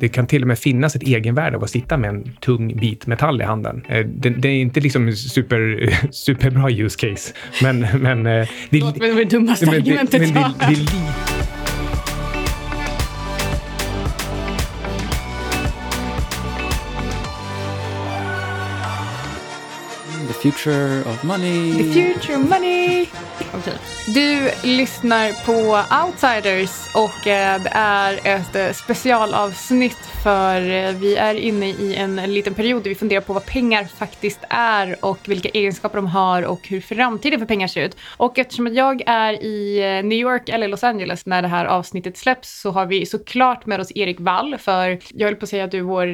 Det kan till och med finnas ett egenvärde av att sitta med en tung bit metall i handen. Eh, det, det är inte liksom super, superbra use case, men... men eh, det låter som det dummaste argumentet men det, det, det, future of money. The future of money. Okay. Du lyssnar på Outsiders och eh, det är ett eh, specialavsnitt för eh, vi är inne i en liten period där vi funderar på vad pengar faktiskt är och vilka egenskaper de har och hur framtiden för pengar ser ut. Och eftersom jag är i New York eller Los Angeles när det här avsnittet släpps så har vi såklart med oss Erik Wall för jag höll på att säga att du är vår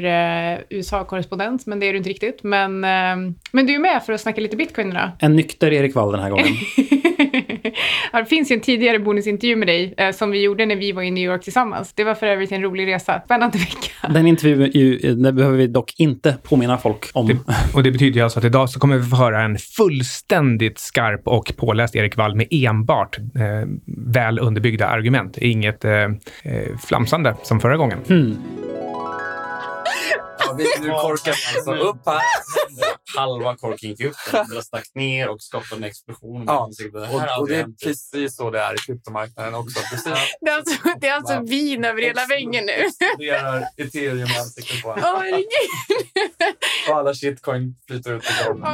USA-korrespondent men det är du inte riktigt. Men, men du är med för att snacka lite bitcoin idag. En nykter Erik Wall den här gången. ja, det finns ju en tidigare bonusintervju med dig eh, som vi gjorde när vi var i New York tillsammans. Det var för övrigt en rolig resa. Spännande vecka. Den intervjun den behöver vi dock inte påminna folk om. Det, och det betyder ju alltså att idag så kommer vi få höra en fullständigt skarp och påläst Erik Wall med enbart eh, väl underbyggda argument. Inget eh, eh flamsande som förra gången. Hmm. Ja, vi, nu korkar vi alltså upp här. Halva korken gick upp, den andra stack ner och skapade en explosion. Ja, och, och det är precis så det är i kryptomarknaden också. Precis. Det är alltså, det är alltså vin över hela väggen nu. Exploderar ethereum i ansiktet på en. och alla shitcoin flyter ut i golvet.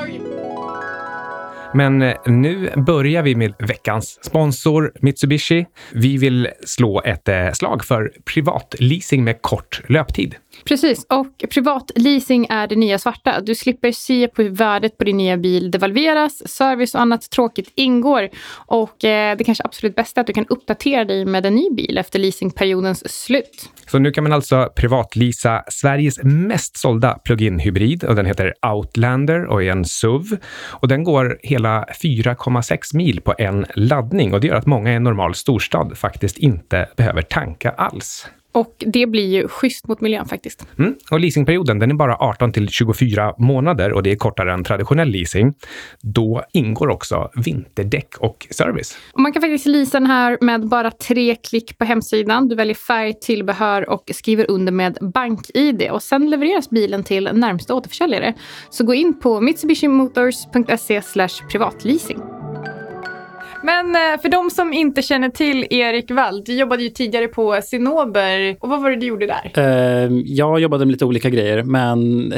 Men eh, nu börjar vi med veckans sponsor Mitsubishi. Vi vill slå ett eh, slag för privatleasing med kort löptid. Precis, och privatleasing är det nya svarta. Du slipper se på hur värdet på din nya bil devalveras, service och annat tråkigt ingår. Och eh, det kanske absolut bästa är att du kan uppdatera dig med en ny bil efter leasingperiodens slut. Så nu kan man alltså privatlisa Sveriges mest sålda plug-in hybrid och den heter Outlander och är en SUV. Och den går hela hela 4,6 mil på en laddning och det gör att många i en normal storstad faktiskt inte behöver tanka alls. Och det blir ju schysst mot miljön faktiskt. Mm. Och leasingperioden den är bara 18 till 24 månader och det är kortare än traditionell leasing. Då ingår också vinterdäck och service. Och man kan faktiskt leasa den här med bara tre klick på hemsidan. Du väljer färg, tillbehör och skriver under med BankID och sen levereras bilen till närmsta återförsäljare. Så gå in på mitsubishimotors.se privatleasing. Men eh, för de som inte känner till Erik Wall, du jobbade ju tidigare på Sinober. Och vad var det du gjorde där? Ehm, jag jobbade med lite olika grejer, men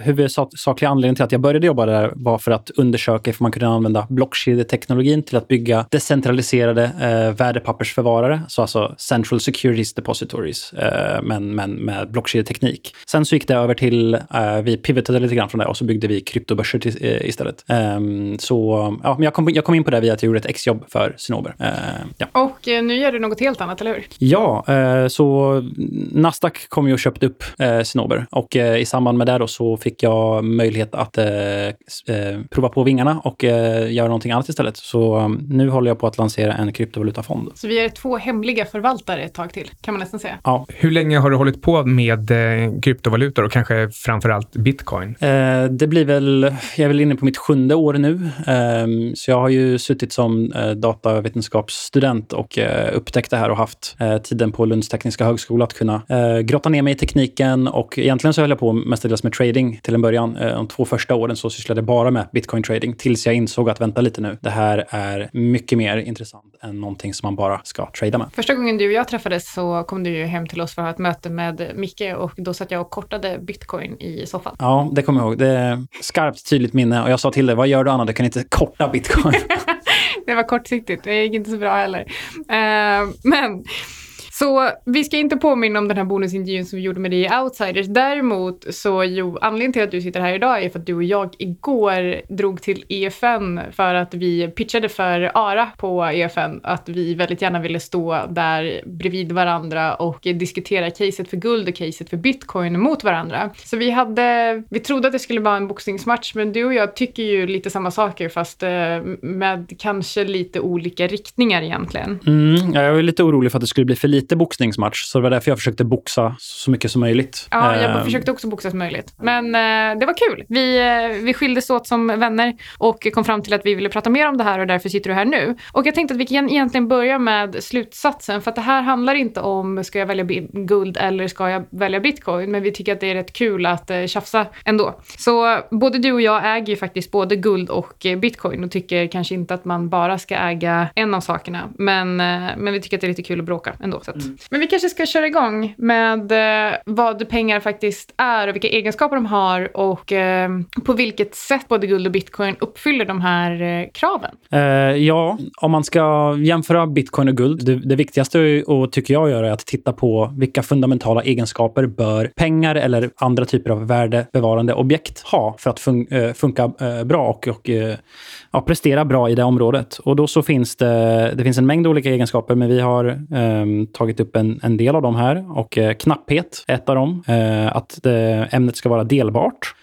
huvudsakliga anledningen till att jag började jobba där var för att undersöka om man kunde använda blockkedjeteknologin till att bygga decentraliserade eh, värdepappersförvarare, så alltså central securities depositories, eh, men, men med blockkedjeteknik. Sen så gick det över till, vi pivotade lite grann från det och så byggde vi kryptobörser istället. Ehm, så ja, jag kom, jag kom in på det via att jag gjorde ett exjobb för Cinnober. Eh, ja. Och eh, nu gör du något helt annat, eller hur? Ja, eh, så Nasdaq kom ju och köpte upp eh, Cinnober och i samband med det då så fick jag möjlighet att prova på vingarna och göra någonting annat istället. Så um, nu håller jag på att lansera en kryptovalutafond. Så vi är två hemliga förvaltare ett tag till, kan man nästan säga. Ja. Hur länge har du hållit på med kryptovalutor och kanske framför allt bitcoin? det blir väl, jag är väl inne på mitt sjunde år nu. Ehm, så jag har ju suttit som eh, datavetenskapsstudent och eh, upptäckt det här och haft eh, tiden på Lunds tekniska högskola att kunna grotta ner mig i tekniken. Och egentligen så höll jag på mestadels med trading till en början. De två första åren så sysslade jag bara med bitcoin trading tills jag insåg att vänta lite nu. Det här är mycket mer intressant än någonting som man bara ska trada med. Första gången du och jag träffades så kom du ju hem till oss för att ha ett möte med Micke och då satt jag och kortade bitcoin i soffan. Ja, det kommer jag ihåg. Det är skarpt tydligt minne och jag sa till dig, vad gör du Anna? Du kan inte korta bitcoin. det var kortsiktigt. Det gick inte så bra heller. Uh, men så vi ska inte påminna om den här bonusintervjun som vi gjorde med dig i Outsiders. Däremot så jo, anledningen till att du sitter här idag är för att du och jag igår drog till EFN för att vi pitchade för ARA på EFN att vi väldigt gärna ville stå där bredvid varandra och diskutera caset för guld och caset för bitcoin mot varandra. Så vi hade, vi trodde att det skulle vara en boxningsmatch men du och jag tycker ju lite samma saker fast eh, med kanske lite olika riktningar egentligen. Mm, jag var lite orolig för att det skulle bli för lite lite boxningsmatch. Så det var därför jag försökte boxa så mycket som möjligt. Ja, jag Eh, försökte också boxa som möjligt. Men eh, det var kul. Vi, eh, vi skildes åt som vänner och kom fram till att vi ville prata mer om det här och därför sitter du här nu. Och jag tänkte att vi kan egentligen börja med slutsatsen för att det här handlar inte om ska jag välja guld eller ska jag välja bitcoin, men vi tycker att det är rätt kul att eh, tjafsa ändå. Så både du och jag äger ju faktiskt både guld och eh, bitcoin och tycker kanske inte att man bara ska äga en av sakerna, men, eh, men vi tycker att det är lite kul att bråka ändå. Så Mm. Men vi kanske ska köra igång med eh, vad pengar faktiskt är och vilka egenskaper de har och eh, på vilket sätt både guld och bitcoin uppfyller de här eh, kraven. Eh, ja, om man ska jämföra bitcoin och guld, det, det viktigaste och tycker jag gör är att titta på vilka fundamentala egenskaper bör pengar eller andra typer av värdebevarande objekt ha för att fun eh, funka eh, bra och, och eh, ja, prestera bra i det området. Och då så finns det, det finns en mängd olika egenskaper, men vi har eh, tagit tagit upp en, en del av dem här. Och eh, knapphet är ett av dem. Eh, att eh, ämnet ska vara delbart.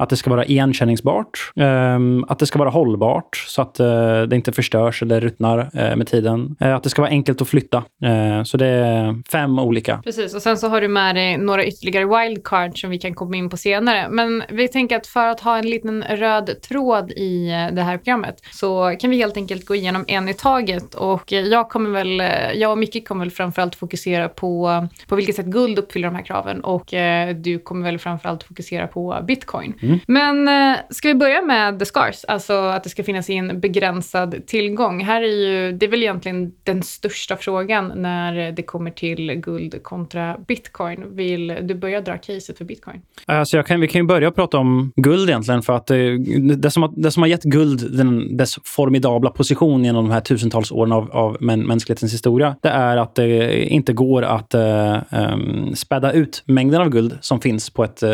Att det ska vara igenkänningsbart. Ehm, att det ska vara hållbart så att eh, det inte förstörs eller ruttnar eh, med tiden. Eh, att det ska vara enkelt att flytta. Så det är fem olika. Precis, och sen så har du med dig några ytterligare wildcards som vi kan komma in på senare. Men vi tänker att för att ha en liten röd tråd i det här programmet så kan vi helt enkelt gå igenom en i taget. Och jag, kommer väl, jag och Micke kommer väl framförallt fokusera på, på vilket sätt guld uppfyller de här kraven och du kommer väl framförallt fokusera på bitcoin. Men eh, ska vi börja med the scars, alltså att det ska finnas i en begränsad tillgång. Här är ju, det är väl egentligen den största frågan när det kommer till guld kontra bitcoin. Vill du börja dra caset för bitcoin? Alltså jag kan, vi kan ju börja prata om guld egentligen. För att eh, det, som har, det som har gett guld den, dess formidabla position genom de här tusentals åren av, av män, mänsklighetens historia, det är att det inte går att eh, um, späda ut mängden av guld som finns på ett, eh,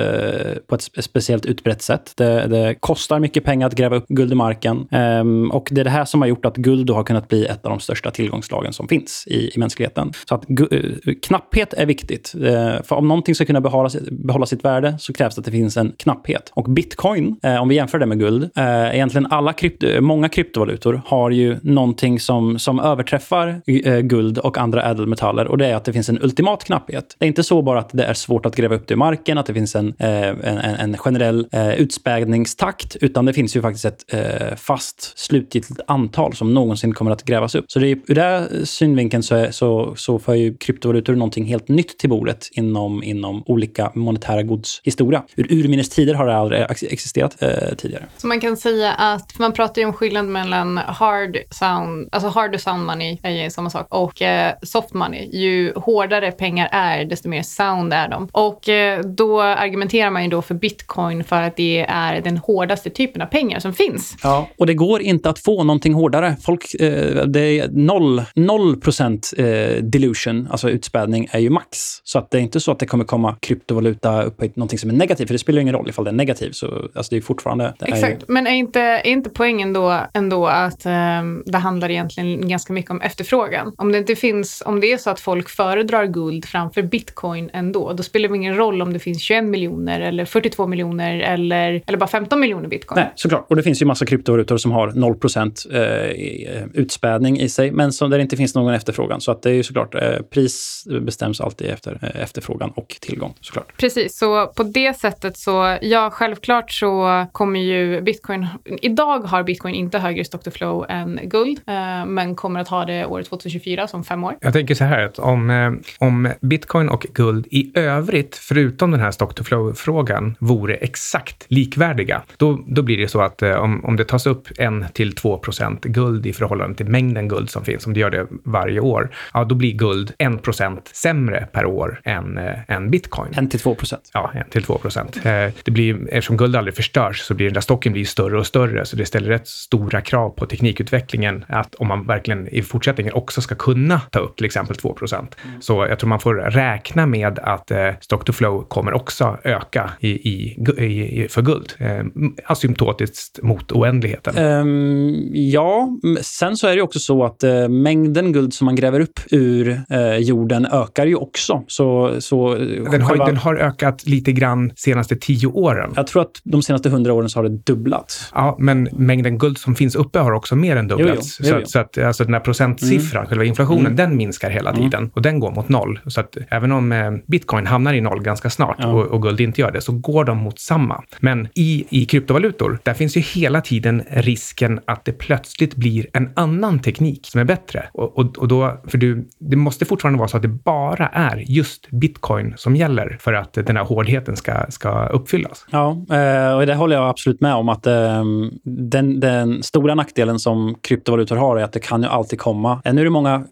på ett spe- på rätt sätt. Det, det kostar mycket pengar att gräva upp guld i marken. Ehm, och det är det här som har gjort att guld då har kunnat bli ett av de största tillgångslagen som finns i, i mänskligheten. Så att gu- eh, knapphet är viktigt. Eh, för om någonting ska kunna behålla, sitt- behålla sitt värde så krävs det att det finns en knapphet. Och bitcoin, eh, om vi jämför det med guld, eh, egentligen alla krypto, många kryptovalutor har ju någonting som, som överträffar eh, guld och andra ädelmetaller och det är att det finns en ultimat knapphet. Det är inte så bara att det är svårt att gräva upp det i marken, att det finns en, eh, en, en en generell eh, utspädningstakt, utan det finns ju faktiskt ett eh, fast slutgiltigt antal som någonsin kommer att grävas upp. Så det är, ur den synvinkeln så, är, så, så för ju kryptovalutor någonting helt nytt till bordet inom, inom olika monetära gods historia. Ur urminnes tider har det aldrig existerat eh, tidigare. Så man kan säga att, man pratar ju om skillnad mellan hard sound, alltså hard sound money är ju samma sak, och eh, soft money. Ju hårdare pengar är, desto mer sound är de. Och eh, då argumenterar man ju då för bitcoin för att det är den hårdaste typen av pengar som finns. Ja, och det går inte att få någonting hårdare. Folk, eh, det är noll, noll procent eh, dilution, alltså utspädning, är ju max. Så att det är inte så att det kommer komma kryptovaluta upphöjt någonting som är negativt, för det spelar ju ingen roll ifall det är negativt. Så alltså det är fortfarande... Det är Exakt, ju, men är inte, är inte poängen då ändå att ehm, det handlar egentligen ganska mycket om efterfrågan? Om det inte finns, om det är så att folk föredrar guld framför bitcoin ändå, då spelar det ingen roll om det finns 21 miljoner eller 42 miljoner eller, eller bara 15 miljoner bitcoin. Nej, såklart. Och det finns ju massa kryptovalutor som har 0 procent eh, i, eh, utspädning i sig, men som där det inte finns någon efterfrågan. Så att det är ju såklart, eh, pris bestäms alltid efter eh, efterfrågan och tillgång, såklart. Precis, så på det sättet så, ja självklart så kommer ju bitcoin, idag har bitcoin inte högre stock to flow än guld, eh, men kommer att ha det året 2024 som fem år. Jag tänker så här att om, eh, om bitcoin och guld i övrigt, förutom den här stock to flow-frågan, vore exakt likvärdiga, då, då blir det så att eh, om, om det tas upp en till 2 procent guld i förhållande till mängden guld som finns, om det gör det varje år, ja, då blir guld 1 procent sämre per år än, eh, än bitcoin. 1-2 procent. Ja, 1 till 2 procent. Eh, det blir, eftersom guld aldrig förstörs så blir den där stocken blir större och större, så det ställer rätt stora krav på teknikutvecklingen att om man verkligen i fortsättningen också ska kunna ta upp till exempel 2 procent. Så jag tror man får räkna med att eh, stock to flow kommer också öka i, i, i, i, för guld. Eh, asymptotiskt mot oändligheten. Um, ja, sen så är det också så att uh, mängden guld som man gräver upp ur uh, jorden ökar ju också. Så, så, den, har, själva... den har ökat lite grann senaste tio åren. Jag tror att de senaste hundra åren så har det dubblats. Ja, men mängden guld som finns uppe har också mer än dubblats. Jo, jo, jo, så, så, att alltså den här procentsiffran, mm. själva inflationen, mm. den minskar hela mm. tiden. Mm. Och den går mot noll. Så att även om eh, bitcoin hamnar i noll ganska snart ja. och, och, guld inte gör det, så går de mot samma. Men i, i kryptovalutor, där finns ju hela tiden risken att det plötsligt blir en annan teknik som är bättre. Och, och, och då, för du, det måste fortfarande vara så att det bara är just bitcoin som gäller för att den här hårdheten ska, ska uppfyllas. Ja, eh, och det håller jag absolut med om att ehm, den, den stora nackdelen som kryptovalutor har är att det kan ju alltid komma. Eh, nu är det många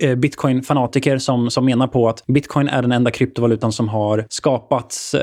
eh, bitcoin-fanatiker som, som menar på att bitcoin är den enda kryptovalutan som har skapats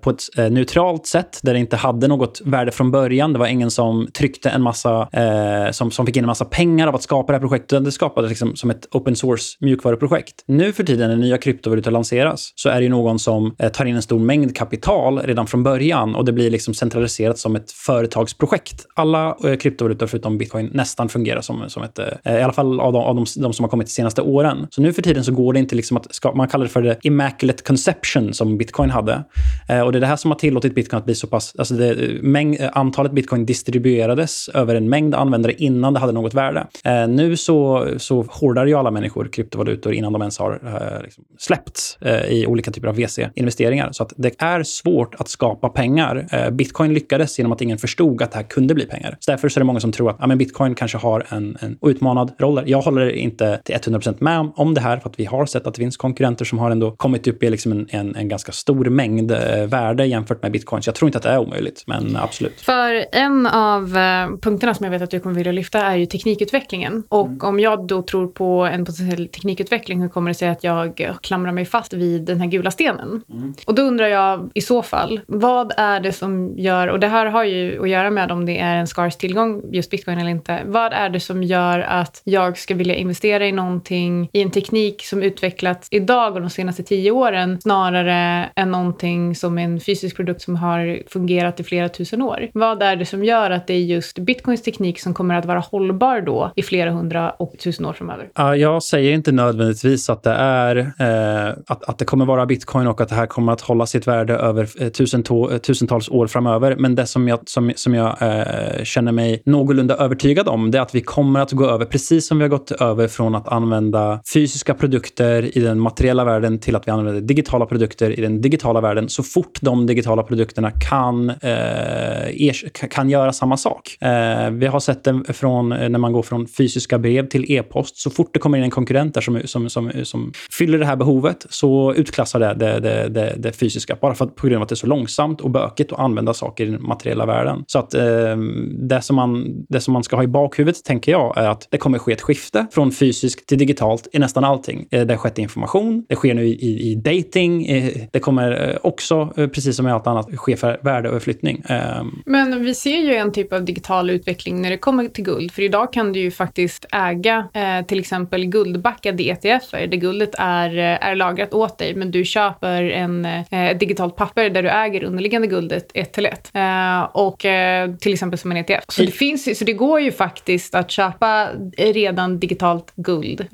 på ett neutralt sätt där det inte hade något värde från början. Det var ingen som tryckte en massa, eh, som, som fick in en massa pengar av att skapa det här projektet. Det skapades liksom som ett open source mjukvaruprojekt. Nu för tiden när nya kryptovalutor lanseras så är det ju någon som eh, tar in en stor mängd kapital redan från början och det blir liksom centraliserat som ett företagsprojekt. Alla eh, kryptovalutor förutom bitcoin nästan fungerar som, som ett, eh, i alla fall av de, av de, de som har kommit de senaste åren. Så nu för tiden så går det inte liksom att, ska, man kallar det för det immaculate conception som bitcoin hade. Eh, och det är det här som har tillåtit bitcoin att bli så pass, alltså det, mäng, antalet bitcoin distribuerades över en mängd användare innan det hade något värde. Eh, nu så, så hårdar ju alla människor kryptovalutor innan de ens har eh, liksom släppts eh, i olika typer av VC-investeringar. Så att det är svårt att skapa pengar. Eh, bitcoin lyckades genom att ingen förstod att det här kunde bli pengar. Så därför så är det många som tror att ja, men bitcoin kanske har en, en utmanad roll. Jag håller inte till 100% med om, om det här för att vi har sett att det finns konkurrenter som har ändå kommit upp i liksom en, en, en ganska stor mängd eh, värde jämfört med bitcoin. Så jag tror inte att det är omöjligt, men absolut. För en av eh, punkterna som jag vet att du kommer vilja lyfta är ju teknikutvecklingen. Och mm. om jag då tror på en potentiell teknikutveckling, hur kommer det sig att jag klamrar mig fast vid den här gula stenen? Mm. Och då undrar jag i så fall, vad är det som gör, och det här har ju att göra med om det är en skars tillgång, just bitcoin eller inte. Vad är det som gör att jag ska vilja investera i någonting, i en teknik som utvecklats idag och de senaste tio åren, snarare än någonting som en fysisk produkt som har fungerat i flera tusen år? Vad är det som gör att det är just bitcoins teknik som kommer att vara hållbar då i flera hundra och tusen år framöver? Jag säger inte nödvändigtvis att det är eh, att, att det kommer vara bitcoin och att det här kommer att hålla sitt värde över eh, eh, tusentals år framöver. Men det som jag, som, som jag eh, känner mig någorlunda övertygad om, det är att vi kommer att gå över, precis som vi har gått över från att använda fysiska produkter i den materiella världen till att vi använder digitala produkter i den digitala världen. Så fort de digitala produkterna kan, eh, kan göra samma sak. Eh, vi har sett det från eh, när man går från fysiska brev till e-post. Så fort det kommer in en konkurrent där som, som, som, som fyller det här behovet så utklassar det det, det, det, det fysiska. Bara för att, på grund av att det är så långsamt och bökigt att använda saker i den materiella världen. Så att eh, det, som man, det som man ska ha i bakhuvudet, tänker jag, är att det kommer ske ett skifte från fysiskt till digitalt i nästan allting. Eh, det har skett information, det sker nu i, i, i dating, eh, det kommer eh, också, eh, precis som med allt annat, ske värdeöverflyttning. Ehm. Men vi ser ju en typ av digital utveckling när det kommer till guld, för idag kan du ju faktiskt äga eh, till exempel guldbackade ETFer, där guldet är, är lagrat åt dig, men du köper en, eh, digitalt papper där du äger underliggande guldet ett till ett. Eh, och till exempel som en ETF. Så det, finns, så det går ju faktiskt att köpa redan digitalt guld.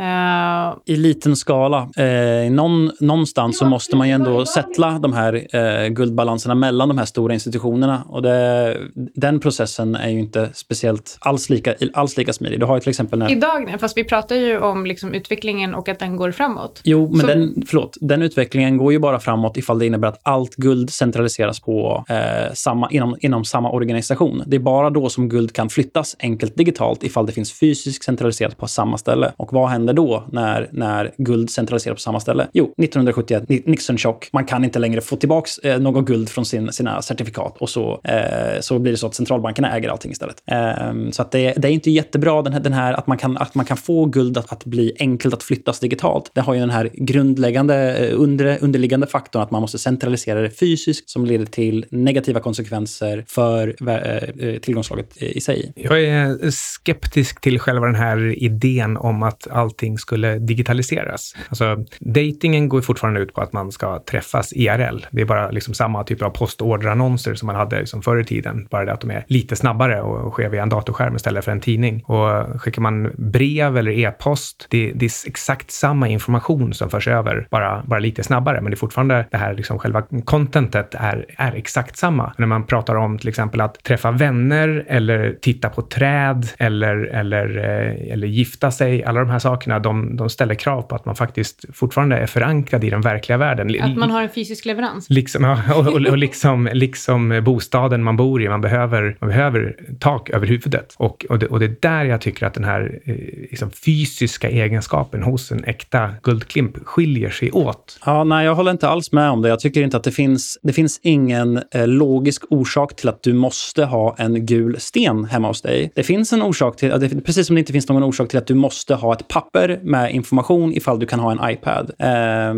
I liten skala. Eh, någon, någonstans så måste man ju ändå sätta de här eh, guldbalanserna mellan de här stora institutionerna. Och det, den processen är ju inte speciellt alls lika, alls lika smidig. Du har ju till exempel... När... Idag, fast vi pratar ju om liksom utvecklingen och att den går framåt. Jo, men så... den, förlåt, den utvecklingen går ju bara framåt ifall det innebär att allt guld centraliseras på eh, samma, inom, inom samma organisation. Det är bara då som guld kan flyttas enkelt digitalt ifall det finns fysiskt centraliserat på samma ställe. Och vad händer då när, när guld centraliseras på samma ställe? Jo, 1971, Nixon-chock. Man kan inte längre få tillbaka eh, något guld från sin, sina certifikat och så, eh, så blir det så att centralbankerna äger allting istället. Eh, så att det, det, är inte jättebra den här, den här, att, man kan, att man kan få guld att, att bli enkelt att flyttas digitalt. Det har ju den här grundläggande eh, under, underliggande faktorn att man måste centralisera det fysiskt som leder till negativa konsekvenser för eh, eh tillgångslaget i sig. Jag är eh, skeptisk till själva den här idén om att allting skulle digitaliseras. Alltså, datingen går fortfarande ut på att man ska träffas IRL. Det är bara liksom samma typ av postorderannonser som man hade liksom förr i tiden, bara det att de är lite snabbare och sker via en datorskärm istället för en tidning. Och skickar man brev eller e-post, det, det, är exakt samma information som förs över, bara, bara lite snabbare, men det är fortfarande det här, liksom själva contentet är, är exakt samma. När man pratar om till exempel att träffa vänner eller titta på träd eller, eller, eh, eller gifta sig, alla de här sakerna, de, de ställer krav på att man faktiskt fortfarande är förankrad i den verkliga världen. Att man har en fysisk leverans? Liksom, och, och, och liksom, liksom bostaden man bor i, man behöver, man behöver tak över huvudet. Och, och, det, och det är där jag tycker att den här eh, liksom fysiska egenskapen hos en äkta guldklimp skiljer sig åt. Ja, nej, jag håller inte alls med om det. Jag tycker inte att det finns, det finns ingen eh, logisk orsak till att du måste ha en gul sten hemma hos dig. Det finns en orsak till, det, precis som det inte finns någon orsak till att du måste ha ett papper med information ifall du kan ha en iPad. Eh,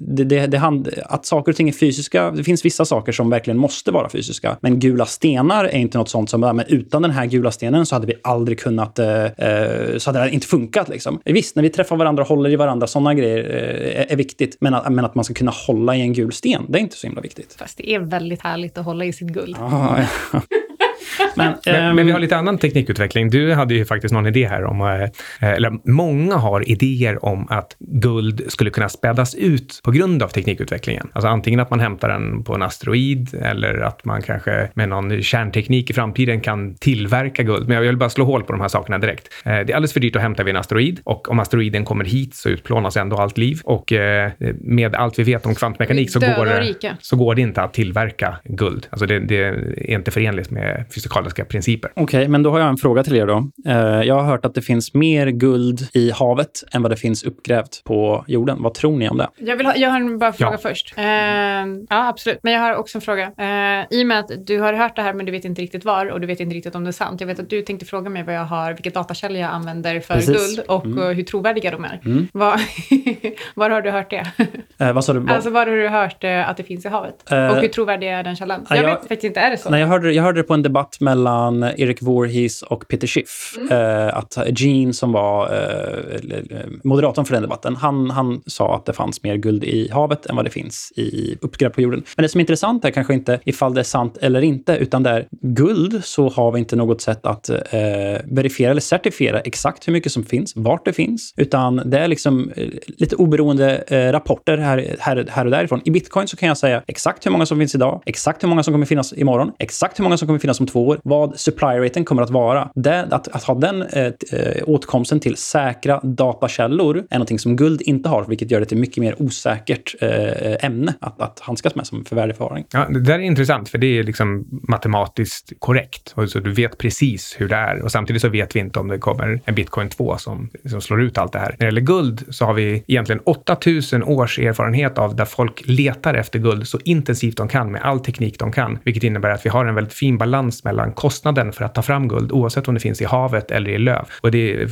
det, det, det hand, att saker och ting är fysiska, det finns vissa saker som verkligen måste vara fysiska. Men gula stenar är inte något sånt som, men utan den här gula stenen så hade vi aldrig kunnat, eh, eh så hade det inte funkat. Liksom. Visst, när vi träffar varandra och håller i varandra, sådana grejer eh, är, är, viktigt. Men att, men att man ska kunna hålla i en gul sten, det är inte så himla viktigt. Fast det är väldigt härligt att hålla i sitt guld. Ah, ja. Men, men, men, vi har lite annan teknikutveckling. Du hade ju faktiskt någon idé här om, eh, eller många har idéer om att guld skulle kunna spädas ut på grund av teknikutvecklingen. Alltså antingen att man hämtar den på en asteroid eller att man kanske med någon kärnteknik i framtiden kan tillverka guld. Men jag vill bara slå hål på de här sakerna direkt. Eh, det är alldeles för dyrt att hämta vid en asteroid och om asteroiden kommer hit så utplånas ändå allt liv och eh, med allt vi vet om kvantmekanik så går, så går det inte att tillverka guld. Alltså det, det är inte förenligt med fysikaliska principer. Okej, okay, men då har jag en fråga till er då. Eh, jag har hört att det finns mer guld i havet än vad det finns uppgrävt på jorden. Vad tror ni om det? Jag, vill ha, jag har en bara fråga ja. först. Uh, ja, absolut. Men jag har också en fråga. Uh, I och med att du har hört det här men du vet inte riktigt var och du vet inte riktigt om det är sant. Jag vet att du tänkte fråga mig vad jag har, vilka datakällor jag använder för Precis. guld och mm. hur trovärdiga de är. Mm. Var, var har du hört det? Uh, vad sa du? Alltså var har du hört att det finns i havet? och hur trovärdig är den källan? Jag, jag vet faktiskt inte, är det så? Nej, jag hörde, jag hörde det på en debatt mellan Erik Voorhees och Peter Schiff. Mm. Uh, att Gene, som var uh, moderatorn för den debatten, han, han sa att det fanns mer guld i havet än vad det finns i uppgrävt på jorden. Men det som är intressant är kanske inte ifall det är sant eller inte, utan det är guld så har vi inte något sätt att uh, verifiera eller certifiera exakt hur mycket som finns, vart det finns, utan det är liksom lite oberoende rapporter här, här, här och därifrån. I bitcoin så kan jag säga exakt hur många som finns idag, exakt hur många som kommer finnas imorgon, exakt hur många som kommer finnas om två år, vad supply raten kommer att vara. Det, att, att ha den eh, eh, åtkomsten till säkra datakällor är någonting som guld inte har, vilket gör det till mycket mer osäkert eh, ämne att, att handskas med som för värdeförvaring. Ja, det där är intressant, för det är liksom matematiskt korrekt. Och så du vet precis hur det är. Och samtidigt så vet vi inte om det kommer en bitcoin 2 som, som slår ut allt det här. När det gäller guld så har vi egentligen 8000 års erfarenhet av där folk letar efter guld så intensivt de kan med all teknik de kan, vilket innebär att vi har en väldigt fin balans mellan kostnaden för att ta fram guld, oavsett om det finns i havet eller i löv. Och det,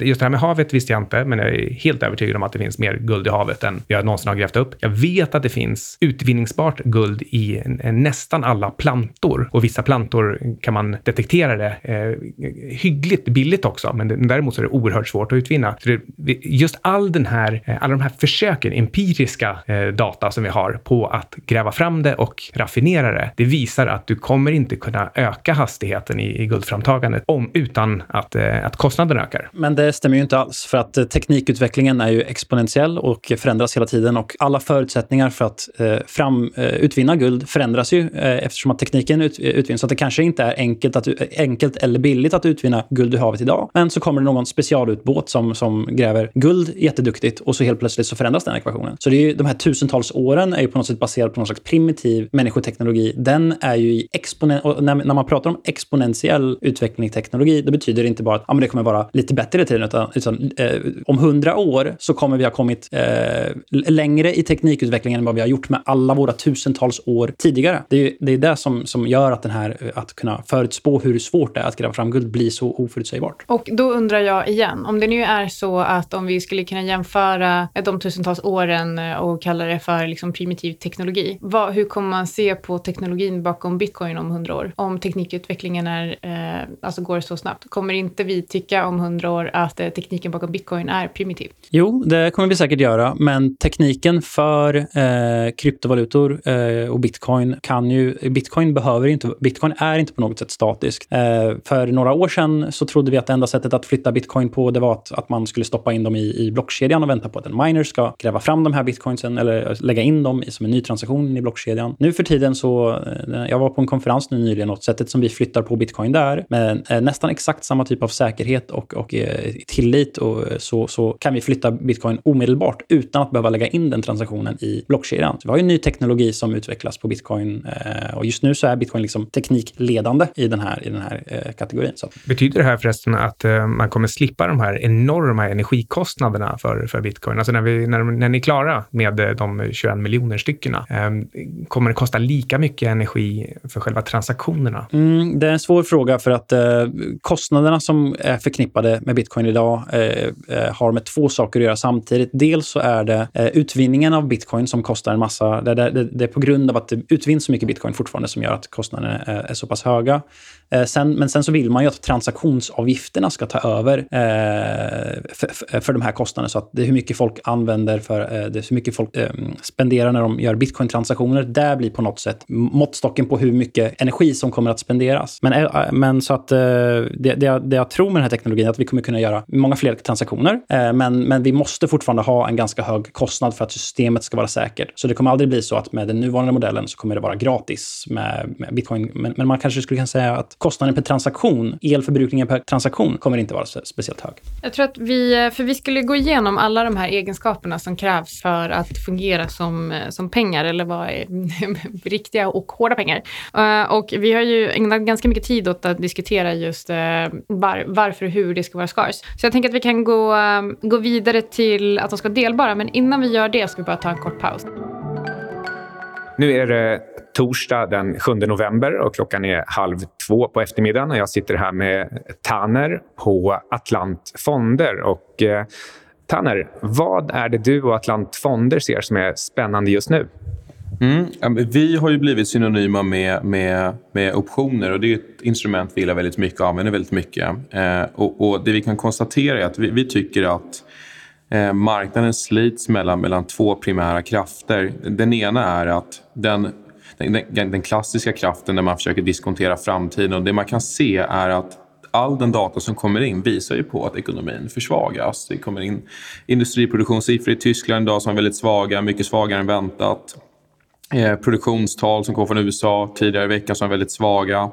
just det här med havet visste jag inte, men jag är helt övertygad om att det finns mer guld i havet än jag någonsin har grävt upp. Jag vet att det finns utvinningsbart guld i nästan alla plantor och vissa plantor kan man detektera det eh, hyggligt billigt också, men däremot så är det oerhört svårt att utvinna. Så det, just all den här, eh, alla de här försöken, empiriska eh, data som vi har på att gräva fram det och raffinera det, det visar att du kommer inte kunna öka hastigheten i, i guldframtagandet om, utan att, eh, att kostnaden ökar. Men det stämmer ju inte alls, för att eh, teknikutvecklingen är ju exponentiell och förändras hela tiden och alla förutsättningar för att eh, fram, eh, utvinna guld förändras ju eh, eftersom att tekniken ut, eh, utvinns. Så att det kanske inte är enkelt, att, eh, enkelt eller billigt att utvinna guld i havet idag. Men så kommer det någon specialutbåt som, som gräver guld jätteduktigt och så helt plötsligt så förändras den ekvationen. Så det är ju, de här tusentals åren är ju på något sätt baserad på någon slags primitiv människoteknologi. Den är ju i när, när man pratar om exponentiell utveckling i teknologi, då betyder det inte bara att ja, men det kommer vara lite bättre i tiden, utan, utan eh, om hundra år så kommer vi ha kommit eh, längre i teknikutvecklingen än vad vi har gjort med alla våra tusentals år tidigare. Det är det, är det som, som gör att den här, att kunna förutspå hur svårt det är att gräva fram guld blir så oförutsägbart. Och då undrar jag igen, om det nu är så att om vi skulle kunna jämföra eh, de tusentals åren eh, och kalla det för liksom primitiv teknologi, vad, hur kommer man se på teknologin bakom bitcoin om hundra år? Om teknikutvecklingen är, eh, alltså går så snabbt, kommer inte vi tycka om hundra år att eh, tekniken bakom bitcoin är primitiv? Jo, det kommer vi säkert göra, men tekniken för eh, kryptovalutor eh, och bitcoin kan ju... Bitcoin behöver inte... Bitcoin är inte på något sätt statisk. Eh, för några år sedan så trodde vi att det enda sättet att flytta bitcoin på det var att, att man skulle stoppa in dem i, i blockkedjan och vänta på att en miner ska gräva fram de här bitcoinsen eller eh, lägga in dem som en ny transaktion i blockkedjan. Nu för tiden så... Eh, jag var på en konferens nu nyligen och sättet som vi flyttar på bitcoin där med eh, nästan exakt samma typ av säkerhet och, och eh, tillit och eh, så, så kan vi flytta bitcoin omedelbart utan att behöva lägga in den transaktionen i blockkedjan. Så vi har ju ny teknologi som utvecklas på bitcoin och just nu så är bitcoin liksom teknikledande i den här, i den här kategorin. Så. Betyder det här förresten att man kommer slippa de här enorma energikostnaderna för, för bitcoin? Alltså när, vi, när, när ni är klara med de 21 miljoner styckena, kommer det kosta lika mycket energi för själva transaktionerna? Mm, Mm, det är en svår fråga för att eh, kostnaderna som är förknippade med bitcoin idag eh, eh, har med två saker att göra samtidigt. Dels så är det eh, utvinningen av bitcoin som kostar en massa. Det, det, det, är på grund av att det utvinns så mycket bitcoin fortfarande som gör att kostnaderna är, är så pass höga. Eh, sen, men sen så vill man ju att transaktionsavgifterna ska ta över eh, för, för de här kostnaderna. Så att det är hur mycket folk använder för, eh, det är hur mycket folk spenderar när de gör bitcoin-transaktioner. Där blir på något sätt måttstocken på hur mycket energi som kommer att spenderas. Men, eh, men så att eh, det, det, jag, det jag tror med den här teknologin är att vi kommer kunna göra många fler transaktioner. Eh, men, men vi måste fortfarande ha en ganska hög kostnad för att systemet ska vara säkert. Så det kommer aldrig bli så att med den nuvarande modellen så kommer det vara gratis med, med bitcoin. Men, men, man kanske skulle kunna säga att kostnaden per transaktion, elförbrukningen per transaktion, kommer inte vara speciellt hög. Jag tror att vi, för vi skulle gå igenom alla de här egenskaperna som krävs för att fungera som, som pengar eller vad är riktiga och hårda pengar. Och vi har ju ägnat ganska mycket tid åt att diskutera just eh, var, varför och hur det ska vara scars. Så jag tänker att vi kan gå, eh, gå vidare till att de ska vara delbara, men innan vi gör det ska vi bara ta en kort paus. Nu är det torsdag den 7 november och klockan är halv två på eftermiddagen och jag sitter här med Taner på Atlant Fonder. Och, eh, Tanner, vad är det du och Atlant Fonder ser som är spännande just nu? Mm. Vi har ju blivit synonyma med, med, med optioner och det är ett instrument vi gillar väldigt mycket och använder väldigt mycket. Eh, och, och, det vi kan konstatera är att vi, vi tycker att eh, marknaden slits mellan, mellan två primära krafter. Den ena är att den, den, den klassiska kraften där man försöker diskontera framtiden och det man kan se är att all den data som kommer in visar ju på att ekonomin försvagas. Det kommer in industriproduktionssiffror i Tyskland idag som är väldigt svaga, mycket svagare än väntat. Eh, produktionstal som kommer från USA tidigare i veckan som är väldigt svaga.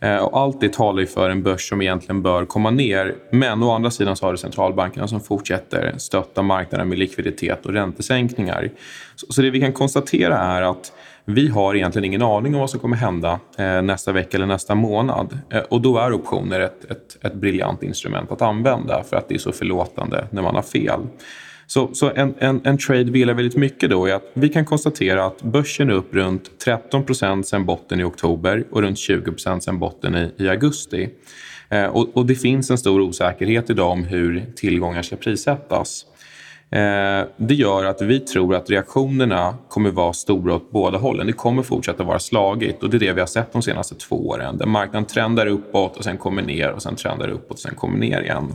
Eh, och allt det talar ju för en börs som egentligen bör komma ner. Men å andra sidan så har du centralbankerna som fortsätter stötta marknaden med likviditet och räntesänkningar. Så, så det vi kan konstatera är att vi har egentligen ingen aning om vad som kommer hända eh, nästa vecka eller nästa månad. Eh, och då är optioner ett, ett, ett briljant instrument att använda för att det är så förlåtande när man har fel. Så, så en, en, en, trade vi gillar väldigt mycket då är att vi kan konstatera att börsen är upp runt 13 procent sen botten i oktober och runt 20 procent sen botten i, i augusti. Eh, och, och, det finns en stor osäkerhet idag om hur tillgångar ska prissättas. Eh, det gör att vi tror att reaktionerna kommer vara stora åt båda hållen. Det kommer fortsätta vara slagigt och det är det vi har sett de senaste två åren. Där marknaden trendar uppåt och sen kommer ner och sen trendar uppåt och sen kommer ner igen.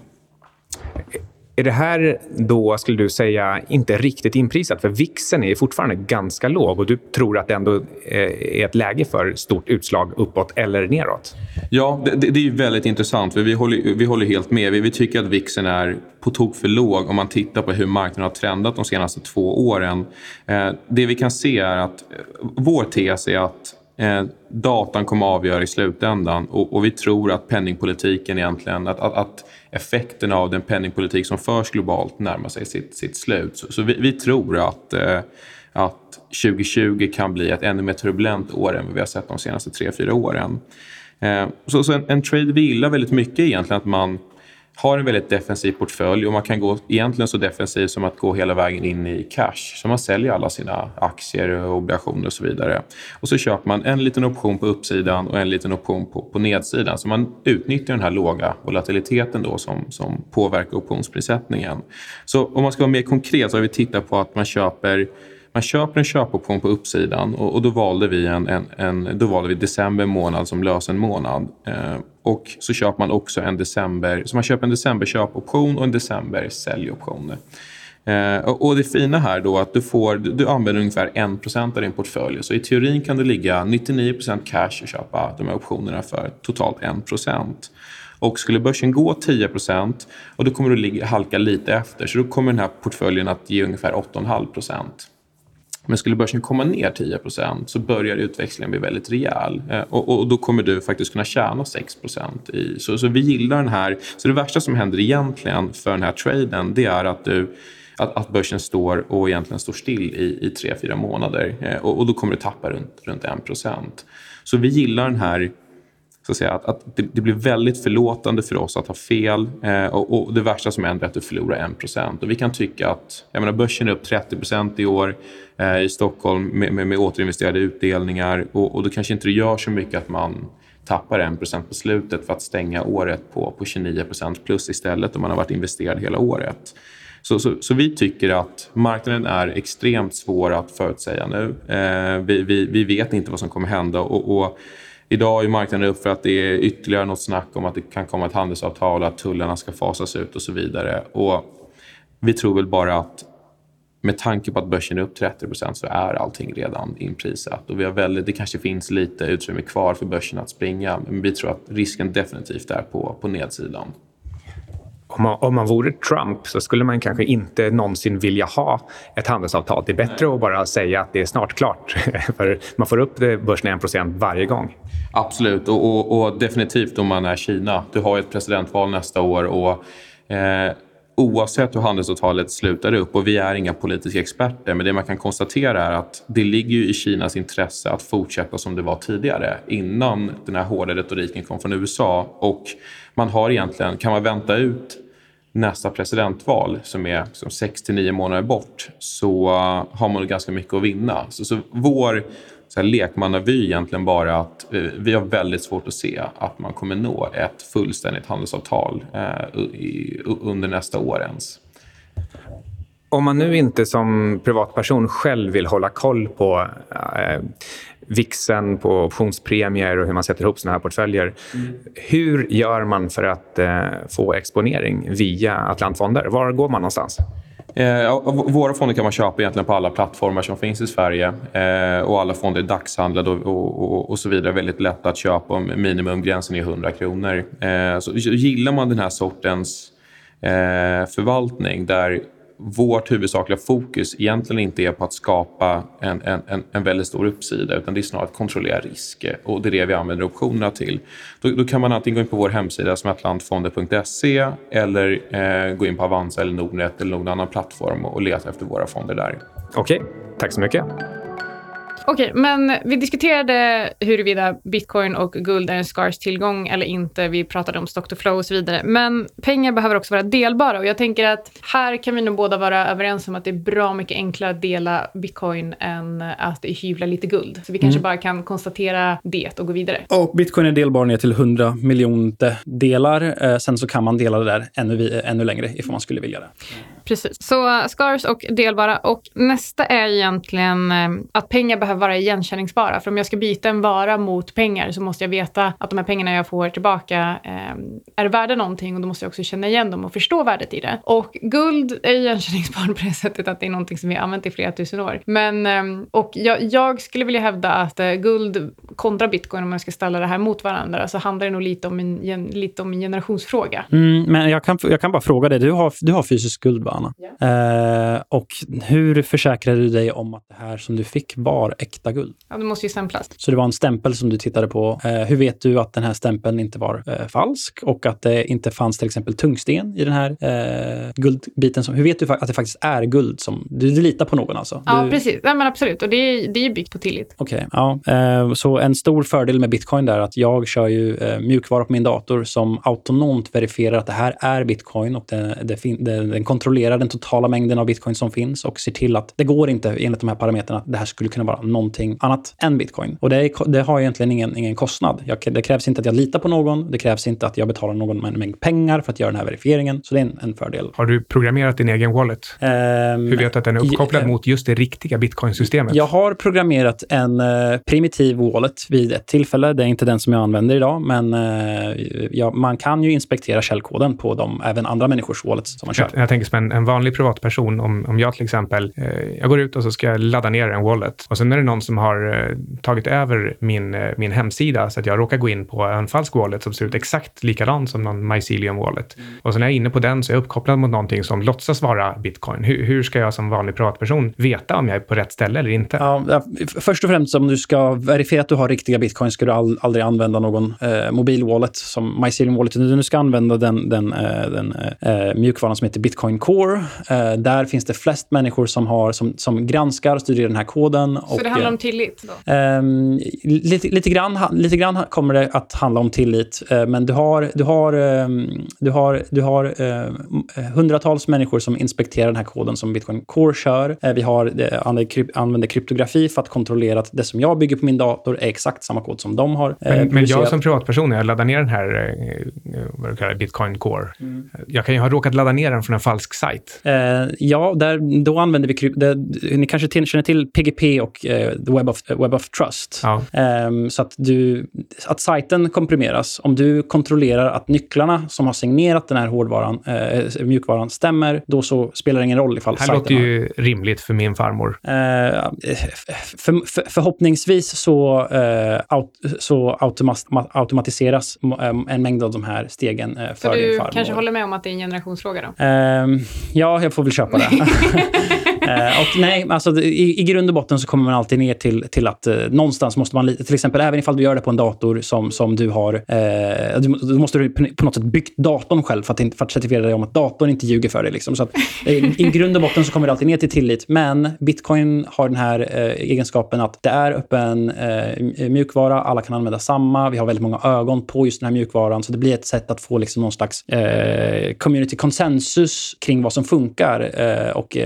Är det här då, skulle du säga, inte riktigt inprisat? För vixen är fortfarande ganska låg och du tror att det ändå eh, är ett läge för stort utslag uppåt eller neråt? Ja, det, det är väldigt intressant. För vi, håller, vi håller helt med. Vi, vi tycker att vixen är på tok för låg om man tittar på hur marknaden har trendat de senaste två åren. Eh, det vi kan se är att eh, vår tes är att eh, datan kommer att avgöra i slutändan och, och, vi tror att penningpolitiken egentligen, att, att, att effekterna av den penningpolitik som förs globalt närmar sig sitt, sitt slut. Så, så vi, vi, tror att, eh, att 2020 kan bli ett ännu mer turbulent år än vad vi har sett de senaste tre fyra åren. Eh, så, så en, en, trade vi gillar väldigt mycket egentligen att man har en väldigt defensiv portfölj och man kan gå egentligen så defensiv som att gå hela vägen in i cash. Så man säljer alla sina aktier, och obligationer och så vidare. Och så köper man en liten option på uppsidan och en liten option på, på nedsidan. Så man utnyttjar den här låga volatiliteten då som, som påverkar optionsprissättningen. Så om man ska vara mer konkret så har vi tittat på att man köper man köper en köpoption på uppsidan och, och då, valde vi en, en, en, då valde vi december månad som lösenmånad. Eh, och så köper man också en december, så man köper en decemberköpoption och en december säljoption. Eh, och det fina här då att du, får, du använder ungefär 1% av din portfölj. Så i teorin kan du ligga 99% cash och köpa de här optionerna för totalt 1%. Och skulle börsen gå 10% och då kommer du halka lite efter. Så då kommer den här portföljen att ge ungefär 8,5 men skulle börsen komma ner 10% så börjar utväxlingen bli väldigt rejäl. Eh, och, och, då kommer du faktiskt kunna tjäna 6% i. Så, så vi gillar den här. Så det värsta som händer egentligen för den här traden det är att du att, att börsen står och egentligen står still i, i tre, fyra månader. Eh, och, och, då kommer du tappa runt, runt 1% Så vi gillar den här så att, säga, att, att det, det, blir väldigt förlåtande för oss att ha fel. Eh, och, och, det värsta som händer är att du förlorar 1% Och vi kan tycka att jag menar, börsen är upp 30% i år eh, i Stockholm med, med, med återinvesterade utdelningar. Och, och då kanske inte det gör så mycket att man tappar 1% på slutet för att stänga året på, på 29% plus istället om man har varit investerad hela året. Så, så, så, vi tycker att marknaden är extremt svår att förutsäga nu. Eh, vi, vi, vi, vet inte vad som kommer hända. Och, och idag är marknaden upp för att det är ytterligare något snack om att det kan komma ett handelsavtal, att tullarna ska fasas ut och så vidare. Och vi tror väl bara att med tanke på att börsen är upp 30% så är allting redan inprisat. Och vi har väldigt, det kanske finns lite utrymme kvar för börsen att springa, men vi tror att risken definitivt är på, på nedsidan om man, om man vore Trump så skulle man kanske inte någonsin vilja ha ett handelsavtal. Det är bättre att bara säga att det är snart klart. För man får upp börsen 1 varje gång. Absolut, och, och, och, definitivt om man är Kina. Du har ett presidentval nästa år och eh, oavsett hur handelsavtalet slutar upp, och vi är inga politiska experter, men det man kan konstatera är att det ligger i Kinas intresse att fortsätta som det var tidigare, innan den här hårda retoriken kom från USA. Och man har egentligen, kan man vänta ut nästa presidentval som är liksom som 6 till 9 månader bort så eh, har man ganska mycket att vinna. Så, så vår så här, lekmannavy egentligen bara att eh, vi har väldigt svårt att se att man kommer nå ett fullständigt handelsavtal eh, i, under nästa år ens. Om man nu inte som privatperson själv vill hålla koll på eh, vixen på optionspremier och hur man sätter ihop såna här portföljer. Mm. Hur gör man för att eh, få exponering via Atlantfonder? Var går man någonstans? Eh, våra fonder kan man köpa egentligen på alla plattformar som finns i Sverige. Eh, och alla fonder är dagshandlade och, och, och, och, så vidare. Väldigt lätt att köpa. Minimumgränsen är 100 kronor. Eh, så gillar man den här sortens eh, förvaltning där vårt huvudsakliga fokus egentligen inte är på att skapa en, en, en väldigt stor uppsida utan det är snarare att kontrollera risk och det är det vi använder optionerna till. Då, då kan man antingen gå in på vår hemsida som atlantfonder.se eller eh, gå in på Avanza eller Nordnet eller någon annan plattform och leta efter våra fonder där. Okej, tack så mycket. Okej, men vi diskuterade huruvida bitcoin och guld är en skars tillgång eller inte. Vi pratade om stock to flow och så vidare. Men pengar behöver också vara delbara och jag tänker att här kan vi nog båda vara överens om att det är bra mycket enklare att dela bitcoin än att hyvla lite guld. Så vi kanske mm. bara kan konstatera det och gå vidare. Och bitcoin är delbar ner till 100 miljoner delar. Eh, sen så kan man dela det där ännu, ännu längre ifall man skulle vilja det. Precis. Så eh, scars och delbara. Och nästa är egentligen eh, att pengar behöver vara igenkänningsbara. För om jag ska byta en vara mot pengar så måste jag veta att de här pengarna jag får tillbaka eh, är värda någonting och då måste jag också känna igen dem och förstå värdet i det. Och guld är igenkänningsbart på det sättet att det är någonting som vi har använt i flera tusen år. Men, eh, och jag, jag, skulle vilja hävda att eh, guld kontra bitcoin, om man ska ställa det här mot varandra, så handlar det nog lite om en, lite om en generationsfråga. Mm, men jag kan, jag kan bara fråga dig, du har, du har fysiskt guld va? Anna. Ja. Eh, och hur försäkrade du dig om att det här som du fick var äkta guld? Ja, det måste ju stämplas. Så det var en stämpel som du tittade på. Eh, hur vet du att den här stämpeln inte var eh, falsk och att det inte fanns till exempel tungsten i den här eh, guldbiten? Som, hur vet du att det faktiskt är guld? Som, du, du litar på någon alltså? Ja, du... precis. Ja, men absolut. Och det är, det är byggt på tillit. Okej, okay, ja. Eh, så en stor fördel med bitcoin är att jag kör ju eh, mjukvara på min dator som autonomt verifierar att det här är bitcoin och det, det, den kontrollerar validerar den totala mängden av bitcoin som finns och ser till att det går inte enligt de här parametrarna att det här skulle kunna vara någonting annat än bitcoin. Och det, är, det har egentligen ingen, ingen kostnad. Jag, det krävs inte att jag litar på någon. Det krävs inte att jag betalar någon en mängd pengar för att göra den här verifieringen. Så det är en, en fördel. Har du programmerat din egen wallet? Um, Hur vet du att den är uppkopplad i, mot just det riktiga bitcoin-systemet? Jag har programmerat en uh, primitiv wallet vid ett tillfälle. Det är inte den som jag använder idag, men uh, ja, man kan ju inspektera källkoden på de, även andra människors wallets som man kör. Jag, jag tänker som en, en vanlig privatperson, om, om jag till exempel, eh, jag går ut och så ska jag ladda ner en wallet och sen är det någon som har eh, tagit över min, eh, min hemsida så att jag råkar gå in på en falsk wallet som ser ut exakt likadan som någon Mycelium wallet. Mm. Och sen när jag är inne på den så är jag uppkopplad mot någonting som låtsas vara bitcoin. Hur, hur ska jag som vanlig privatperson veta om jag är på rätt ställe eller inte? Ja, först och främst om du ska verifiera att du har riktiga bitcoin ska du all, aldrig använda någon eh, mobil wallet som Mycelium wallet. Du ska använda den, den, eh, den eh, eh mjukvaran som heter Bitcoin Core. Eh, där finns det flest människor som, har, som, som granskar och studerar den här koden. Så och, det handlar om tillit? Då? Um, lite, lite, grann, lite grann kommer det att handla om tillit, uh, men du har, du har, um, du har, du har uh, hundratals människor som inspekterar den här koden som Bitcoin Core kör. Vi har, använder, använder kryptografi för att kontrollera att det som jag bygger på min dator är exakt samma kod som de har men, men jag som privatperson, jag laddar ner den här vad du kallar Bitcoin Core, mm. jag kan ju ha råkat ladda ner den från en falsk sajt. Ja, där, då använder vi krypto... Ni kanske till, känner till PGP och the Web of, Web of Trust. Ja. Um, så att, du, att sajten komprimeras. Om du kontrollerar att nycklarna som har signerat den här hårdvaran, uh, mjukvaran stämmer, då så spelar det ingen roll ifall Det här låter ju har... rimligt för min farmor. Uh, för, för, förhoppningsvis så, uh, aut, så automatiseras en mängd av de här stegen för så din farmor. Du kanske håller med om att det är en generationsfråga då? Uh, ja, jag får väl köpa det. Eh, och nej, alltså, i, i grund och botten så kommer man alltid ner till, till att eh, någonstans måste man, till exempel även ifall du gör det på en dator som, som du har, eh, du, då måste du på något sätt byggt datorn själv för att, för att certifiera dig om att datorn inte ljuger för dig. Liksom. Så att, eh, i grund och botten så kommer det alltid ner till tillit. Men bitcoin har den här eh, egenskapen att det är öppen eh, mjukvara, alla kan använda samma, vi har väldigt många ögon på just den här mjukvaran, så det blir ett sätt att få liksom någon slags community consensus kring vad som funkar och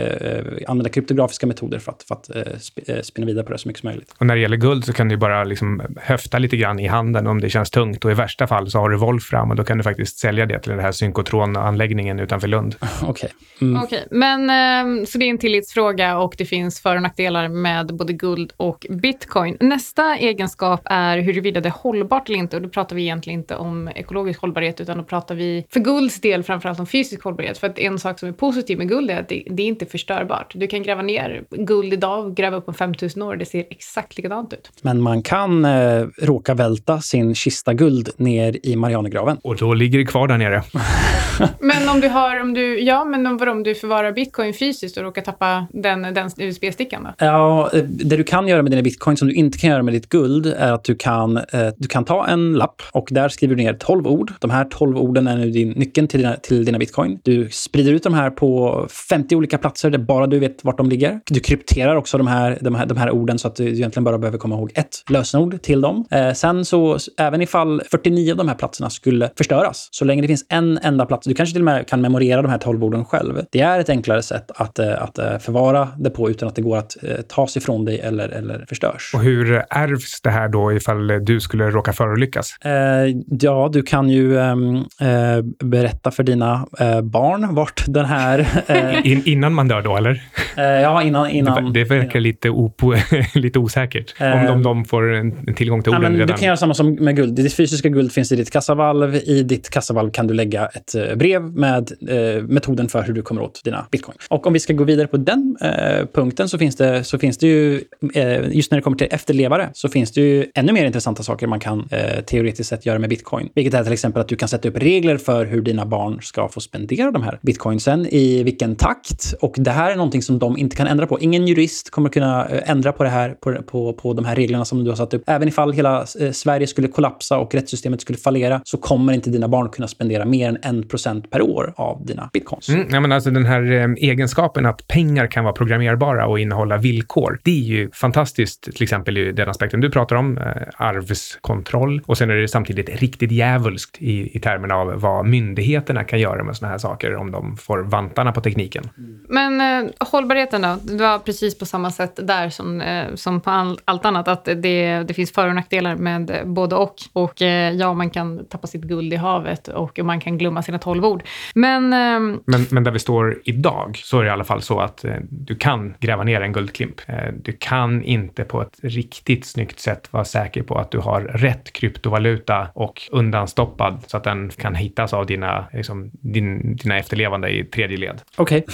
använda kryptografiska metoder för att, för att eh, eh, spinna vidare på det så mycket som möjligt. Och när det gäller guld så kan du bara liksom höfta lite grann i handen om det känns tungt och i värsta fall så har du Wolfram och då kan du faktiskt sälja det till den här synkotronanläggningen utanför Lund. Okej. Okay. Mm. okay. Men eh, så det är en tillitsfråga och det finns för och nackdelar med både guld och bitcoin. Nästa egenskap är huruvida det är hållbart eller inte och då pratar vi egentligen inte om ekologisk hållbarhet utan då pratar vi för gulds del framförallt om fysisk hållbarhet. För att en sak som är positiv med guld är att det, det är inte förstörbart. Du kan gräva ner guld idag och gräva upp om 5000 år. Det ser exakt likadant ut. Men man kan eh, råka välta sin kista guld ner i Marianergraven. Och då ligger det kvar där nere. men om du har, om du, ja, men om, om du förvarar bitcoin fysiskt och råkar tappa den, den USB-stickan då? Ja, eh, det du kan göra med dina bitcoin som du inte kan göra med ditt guld är att du kan, eh, du kan ta en lapp och där skriver du ner 12 ord. De här 12 orden är nu din nyckeln till dina, till dina bitcoin. Du sprider ut de här på 50 olika platser där bara du vet vart de ligger. Du krypterar också de här, de här, de här orden så att du egentligen bara behöver komma ihåg ett lösenord till dem. Eh, sen så, även ifall 49 av de här platserna skulle förstöras, så länge det finns en enda plats, du kanske till och med kan memorera de här 12 orden själv. Det är ett enklare sätt att, eh, att eh, förvara det på utan att det går att eh, tas ifrån dig eller, eller förstörs. Och hur ärvs det här då ifall du skulle råka förolyckas? Eh, ja, du kan ju ehm, eh, berätta för dina barn vart den här... In, innan man dör då, eller? ja, innan... innan det, verkar lite, opo, lite osäkert. om de, ehm. de får en, tillgång till orden ja, men redan. Du kan göra samma som med guld. Ditt fysiska guld finns i ditt kassavalv. I ditt kassavalv kan du lägga ett brev med eh, metoden för hur du kommer åt dina bitcoin. Och om vi ska gå vidare på den eh, punkten så finns, det, så finns det ju, eh, just när det kommer till efterlevare, så finns det ju ännu mer intressanta saker man kan eh, teoretiskt sett göra med bitcoin. Vilket är till exempel att du kan sätta upp regler för hur dina barn ska få spendera de här bitcoinsen, i vilken takt. Och det här är någonting som de inte kan ändra på. Ingen jurist kommer kunna eh, ändra på det här, på, på, på de här reglerna som du har satt upp. Även ifall hela eh, Sverige skulle kollapsa och rättssystemet skulle fallera så kommer inte dina barn kunna spendera mer än 1% per år av dina bitcoins. Mm, ja, men alltså den här eh, egenskapen att pengar kan vara programmerbara och innehålla villkor, det är ju fantastiskt, till exempel i den aspekten du pratar om, eh, arvskontroll. Och sen är det samtidigt riktigt djävulskt i, i termerna av vad myndigheterna kan göra med sådana här saker om de får vantarna på tekniken. Men eh, hållbarheten då? Det var precis på samma sätt där som, eh, som på all, allt annat, att det, det finns för och nackdelar med både och. Och eh, ja, man kan tappa sitt guld i havet och man kan glömma sina tolv ord. Men, eh, Men, men där vi står idag så är det i alla fall så att eh, du kan gräva ner en guldklimp. Eh, du kan inte på ett riktigt snyggt sätt vara säker på att du har rätt kryptovaluta och undanstoppad så att den kan hittas av dina, liksom, din, dina efterlevande i tredje led. Okej.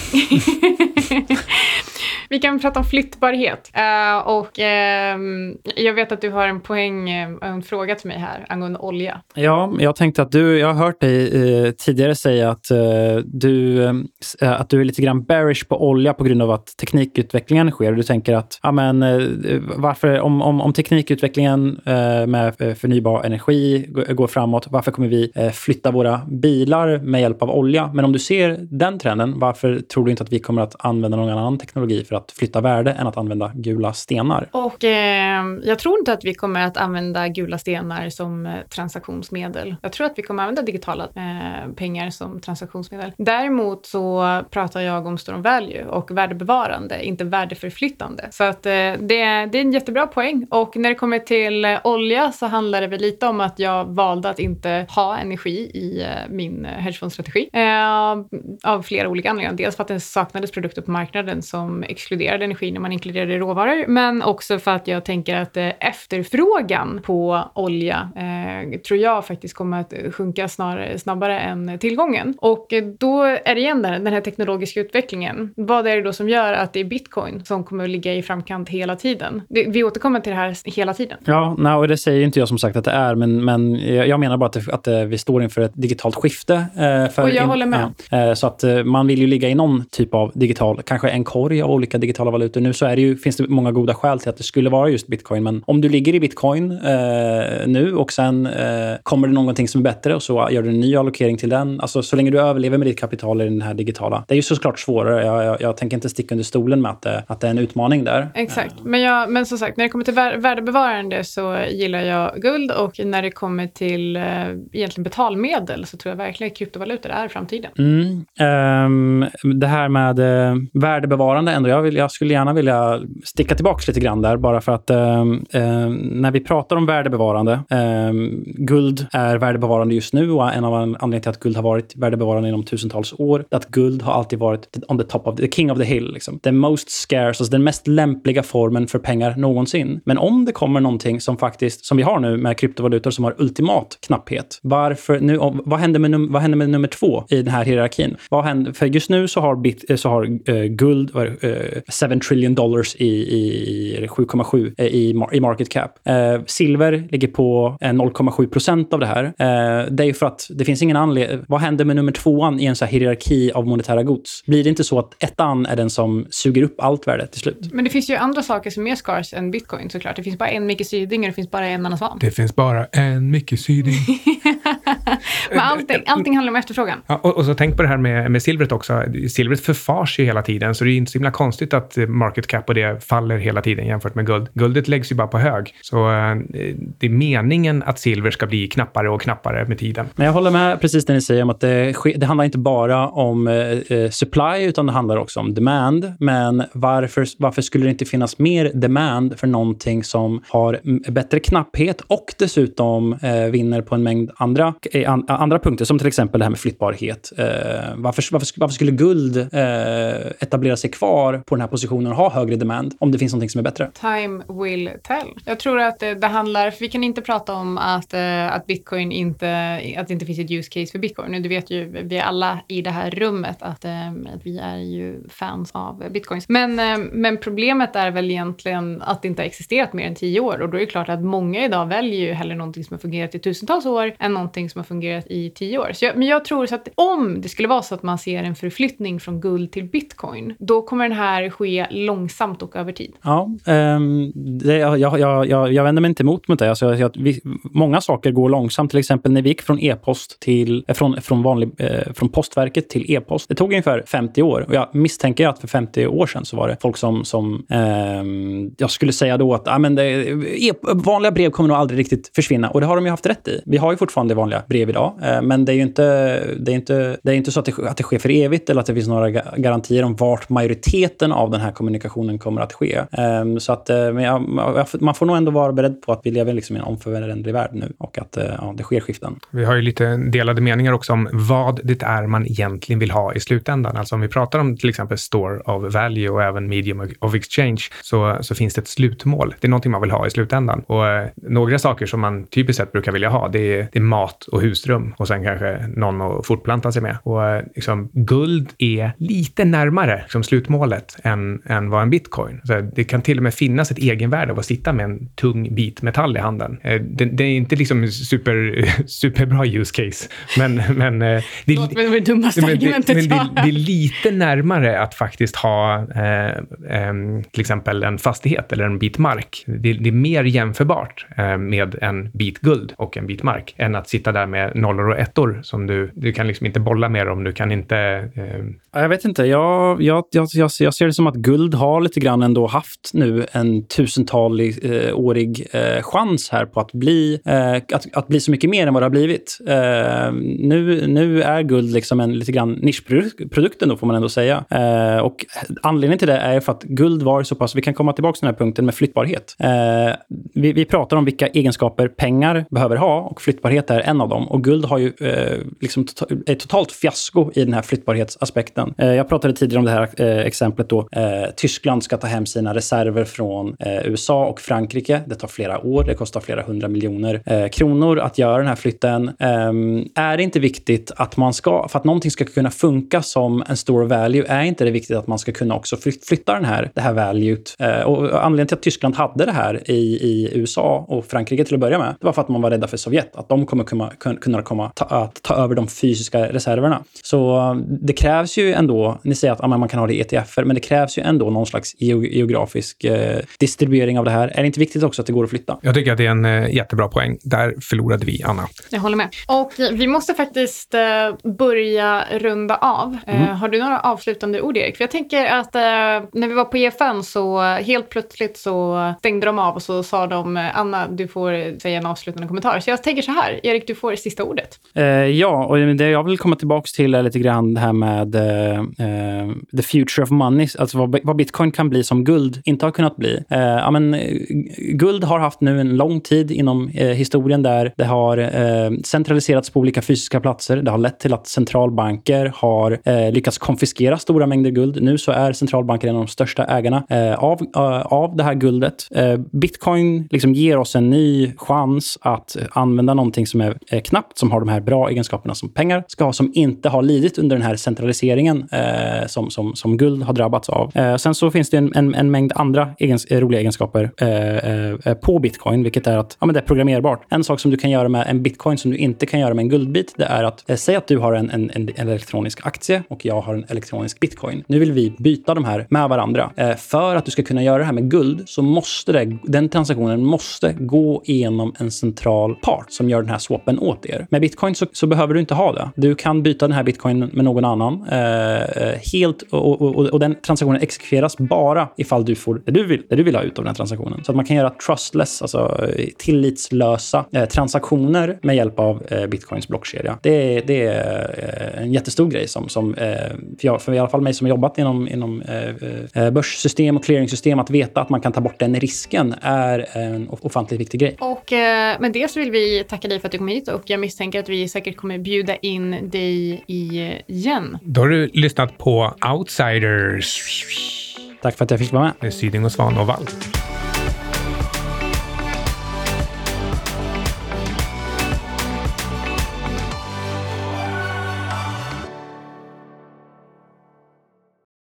vi kan prata om flyttbarhet. Uh, och uh, jag vet att du har en poäng, eh, en fråga till mig här angående olja. Ja, jag tänkte att du, jag har hört dig uh, tidigare säga att, du, att du är lite grann bearish på olja på grund av att teknikutvecklingen sker. Du tänker att, ja men varför, om, om, om teknikutvecklingen med förnybar energi går, framåt, varför kommer vi flytta våra bilar med hjälp av olja? Men om du ser den trenden, varför tror du inte att vi kommer att använda någon annan teknologi för att flytta värde än att använda gula stenar? Och eh, jag tror inte att vi kommer att använda gula stenar som eh, transaktionsmedel. Jag tror att vi kommer att använda digitala eh, pengar som transaktionsmedel. Däremot så pratar jag om storm value och värdebevarande, inte värdeförflyttande. Så att eh, det, det är en jättebra poäng. Och när det kommer till eh, olja så handlar det väl lite om att jag valde att inte ha energi i eh, min eh, hedgefondstrategi. Eh, av flera olika anledningar. Dels för att det saknades produkter på marknaden som exkluderade energi när man inkluderade råvaror, men också för att jag tänker att eh, efterfrågan på olja eh, tror jag faktiskt kommer att sjunka snarare, snabbare än tillgången. Och eh, då är det igen den här teknologiska utvecklingen. Vad är det då som gör att det är bitcoin som kommer att ligga i framkant hela tiden? Det, vi återkommer till det här hela tiden. Ja, nej, och det säger inte jag som sagt att det är, men, men jag menar bara att, det, att eh, vi står inför ett digitalt skifte. eh, Och jag håller med. Eh, så att man vill ju ligga i någon typ av digital, kanske en korg av olika digitala valutor. Nu så är det ju, finns det många goda skäl till att det skulle vara just bitcoin, men om du ligger i bitcoin eh, nu och sen eh, kommer det någonting som är bättre och så gör du en ny allokering till den. Alltså så länge du överlever med ditt kapital i den här digitala. Det är ju såklart svårare. Jag, jag, jag tänker inte sticka under stolen med att det, att det är en utmaning där. Exakt. Men, jag, men som sagt, när det kommer till vär, värdebevarande så gillar jag guld och när det kommer till eh, egentligen betalmedel så tror jag verkligen att kryptovalutor är framtiden. Mm. Ehm, det här med eh, värdebevarande ändå. Jag, vill, jag skulle gärna vilja sticka tillbaka lite grann där bara för att eh, när vi pratar om värdebevarande. eh, guld är värdebevarande just nu och en av anledningarna till att guld har varit värdebevarande inom tusentals år är att guld har alltid varit on the top of the king of the hill. Liksom. The most scarce, alltså den mest lämpliga formen för pengar någonsin. Men om det kommer någonting som faktiskt, som vi har nu med kryptovalutor som har ultimat knapphet. Varför nu, vad, händer med num, vad händer med nummer två i den här hierarkin? Vad händer, för just nu så har, bit, eh, så har eh, guld eh, 7 trillion dollars i, i, i 7,7 eh, i, mar- i market cap. Eh, silver ligger på eh, 0,7 procent av det här. Eh, det är ju för att det finns ingen anledning. Vad händer med nummer tvåan i en så här hierarki av monetära gods? Blir det inte så att ettan är den som suger upp allt värde till slut? Men det finns ju andra saker som är mer scarce än bitcoin såklart. Det finns bara en Micke Syding och det finns bara en Anna Svan. Det finns bara en Micke Syding. Men allting, allting handlar om efterfrågan. Ja, och, och så tänk på det här med, med silvret också. Silvret förfars ju hela tiden, så det är inte så himla konstigt att market cap och det faller hela tiden jämfört med guld. Guldet läggs ju bara på hög. Så eh, det är meningen att silver ska bli knappare och knappare med tiden. Men jag håller med precis det ni säger om att det, det handlar inte bara om eh, eh, supply utan det handlar också om demand. Men varför, varför skulle det inte finnas mer demand för någonting som har bättre knapphet och dessutom eh, vinner på en mängd andra, eh, an, andra punkter som till exempel det här med flyttbarhet. Eh, varför, varför, varför skulle guld eh, etablera sig kvar på den här positionen och ha högre demand om det finns någonting som är bättre? Time will tell. Jag tror att det, handlar, för vi kan inte prata om att, eh, att bitcoin inte, att det inte finns ett use case för bitcoin. Du vet ju, vi alla i det här rummet att, eh, att vi är ju fans av bitcoins. Men, eh, men problemet är väl egentligen att det inte har existerat mer än tio år och då är det klart att många idag väljer ju hellre någonting som har fungerat i tusentals år än någonting som har fungerat i tio år. Så jag, men jag tror så att om det skulle vara så att man ser en förflyttning från guld till bitcoin, då kommer den här ske långsamt och över tid. Ja, um, det, jag, jag, jag, jag vänder mig inte emot mot det. Alltså, jag, vi, många saker går långsamt. Till exempel när vi gick från e-post till, eh, från, från, vanlig, eh, från postverket till e-post. Det tog ungefär 50 år. Och jag misstänker att för 50 år sedan så var det folk som, som eh, jag skulle säga då att ah, men det, e, vanliga brev kommer nog aldrig riktigt försvinna. Och det har de ju haft rätt i. Vi har ju fortfarande vanliga brev idag. Eh, men det är ju inte, det är inte, det är inte så att det, att det sker för evigt eller att det finns några garantier om vart majoriteten av den här kommunikationen kommer att ske. Ehm, så att eh, men ja, man får nog ändå vara beredd på att vi lever liksom i en omföränderlig värld nu och att eh, ja, det sker skiften. Vi har ju lite delade meningar också om vad det är man egentligen vill ha i slutändan. Alltså om vi pratar om till exempel store of value och även medium of exchange så, så finns det ett slutmål. Det är någonting man vill ha i slutändan. Och eh, några saker som man typiskt sett brukar vilja ha, det är, det är mat och husrum och sen kanske någon att fortplanta sig med. Och eh, liksom, guld är lite närmare som slutmålet än, än vad en bitcoin. Så det kan till och med finnas ett egenvärde av att sitta med en tung bit metall i handen. Eh, det, det är inte liksom super, superbra use case, men... men det, Låt mig det dummaste men, argumentet men det, det, är lite närmare att faktiskt ha eh, eh, till exempel en fastighet eller en bit mark. Det, det är mer jämförbart eh, med en bit guld och en bit mark än att sitta där med nollor och ettor som du, du kan liksom inte bolla med dem. Du kan inte... Eh... Jag vet inte. Jag, jag, jag, jag, ser det som att guld har lite grann ändå haft nu en tusentalig eh, årig eh, chans här på att bli, eh, att, att bli så mycket mer än vad det har blivit. Eh, nu, nu är guld liksom en lite grann nischprodukt ändå, får man ändå säga. Eh, och anledningen till det är för att guld var så pass, vi kan komma tillbaka till den här punkten med flyttbarhet. Eh, vi, vi, pratar om vilka egenskaper pengar behöver ha och flyttbarhet är en av dem. Och guld har ju eh, liksom to ett totalt fiasko i den här flyttbarhetsaspekten. Eh, jag pratade tidigare om det här eh, exemplet då eh, Tyskland ska ta hem sina reserver från eh, USA och Frankrike. Det tar flera år, det kostar flera hundra miljoner eh, kronor att göra den här flytten. Ehm, är det inte viktigt att man ska, för att någonting ska kunna funka som en store value, är inte det viktigt att man ska kunna också flytta den här, det här valuet. Eh, och anledningen till att Tyskland hade det här i, i USA och Frankrike till att börja med, det var för att man var rädda för Sovjet, att de kommer kunna, kunna komma ta, att ta över de fysiska reserverna. Så eh, det krävs ju ändå, ni säger att ja, man kan ha det i ETFer, men det krävs ju ändå någon slags geografisk eh, distribuering av det här. Är det inte viktigt också att det går att flytta? Jag tycker att det är en eh, jättebra poäng. Där förlorade vi, Anna. Jag håller med. Och vi måste faktiskt eh, börja runda av. Eh, mm. har du några avslutande ord, Erik? För jag tänker att eh, när vi var på EFN så helt plötsligt så stängde de av och så sa de Anna, du får säga en avslutande kommentar. Så jag tänker så här, Erik, du får sista ordet. Ja, och det jag vill komma tillbaka till är lite grann det här med the future of money, alltså vad, vad, bitcoin kan bli som guld inte har kunnat bli. Eh, ja, men, eh, guld har haft nu en lång tid inom eh, historien där det har eh, centraliserats på olika fysiska platser. Det har lett till att centralbanker har lyckats konfiskera stora mängder guld. Nu så är centralbanker en av de största ägarna eh, av, av det här guldet. Bitcoin liksom ger oss en ny chans att använda någonting som är knappt, som har de här bra egenskaperna som pengar ska ha, som inte har lidit under den här centraliseringen som, som, som guld har drabbat drabbats av. Eh, sen så finns det en, en, en mängd andra egens, eh, roliga egenskaper eh, på bitcoin, vilket är att ja, men det är programmerbart. En sak som du kan göra med en bitcoin som du inte kan göra med en guldbit, det är att säg att du har en, en, en elektronisk aktie och jag har en elektronisk bitcoin. Nu vill vi byta de här med varandra. Eh, för att du ska kunna göra det här med guld så måste det, den transaktionen måste gå igenom en central part som gör den här swappen åt er. Med bitcoin så, så behöver du inte ha det. Du kan byta den här bitcoin med någon annan eh, helt helt och, och, och, den transaktionen exekveras bara ifall du får det du vill, det du vill ha ut av den här transaktionen. Så att man kan göra trustless, alltså eh, tillitslösa eh, transaktioner med hjälp av eh, bitcoins blockkedja. Det, det är en jättestor grej som, som för, jag, för i alla fall mig som jobbat inom, inom eh, eh, börssystem och clearingsystem, att veta att man kan ta bort den risken är en ofantligt viktig grej. Och eh, med det så vill vi tacka dig för att du kom hit och jag misstänker att vi säkert kommer bjuda in dig igen. Då har du lyssnat på Outsiders. Tack för att jag fick vara med. Med Syding och Svan och Wall.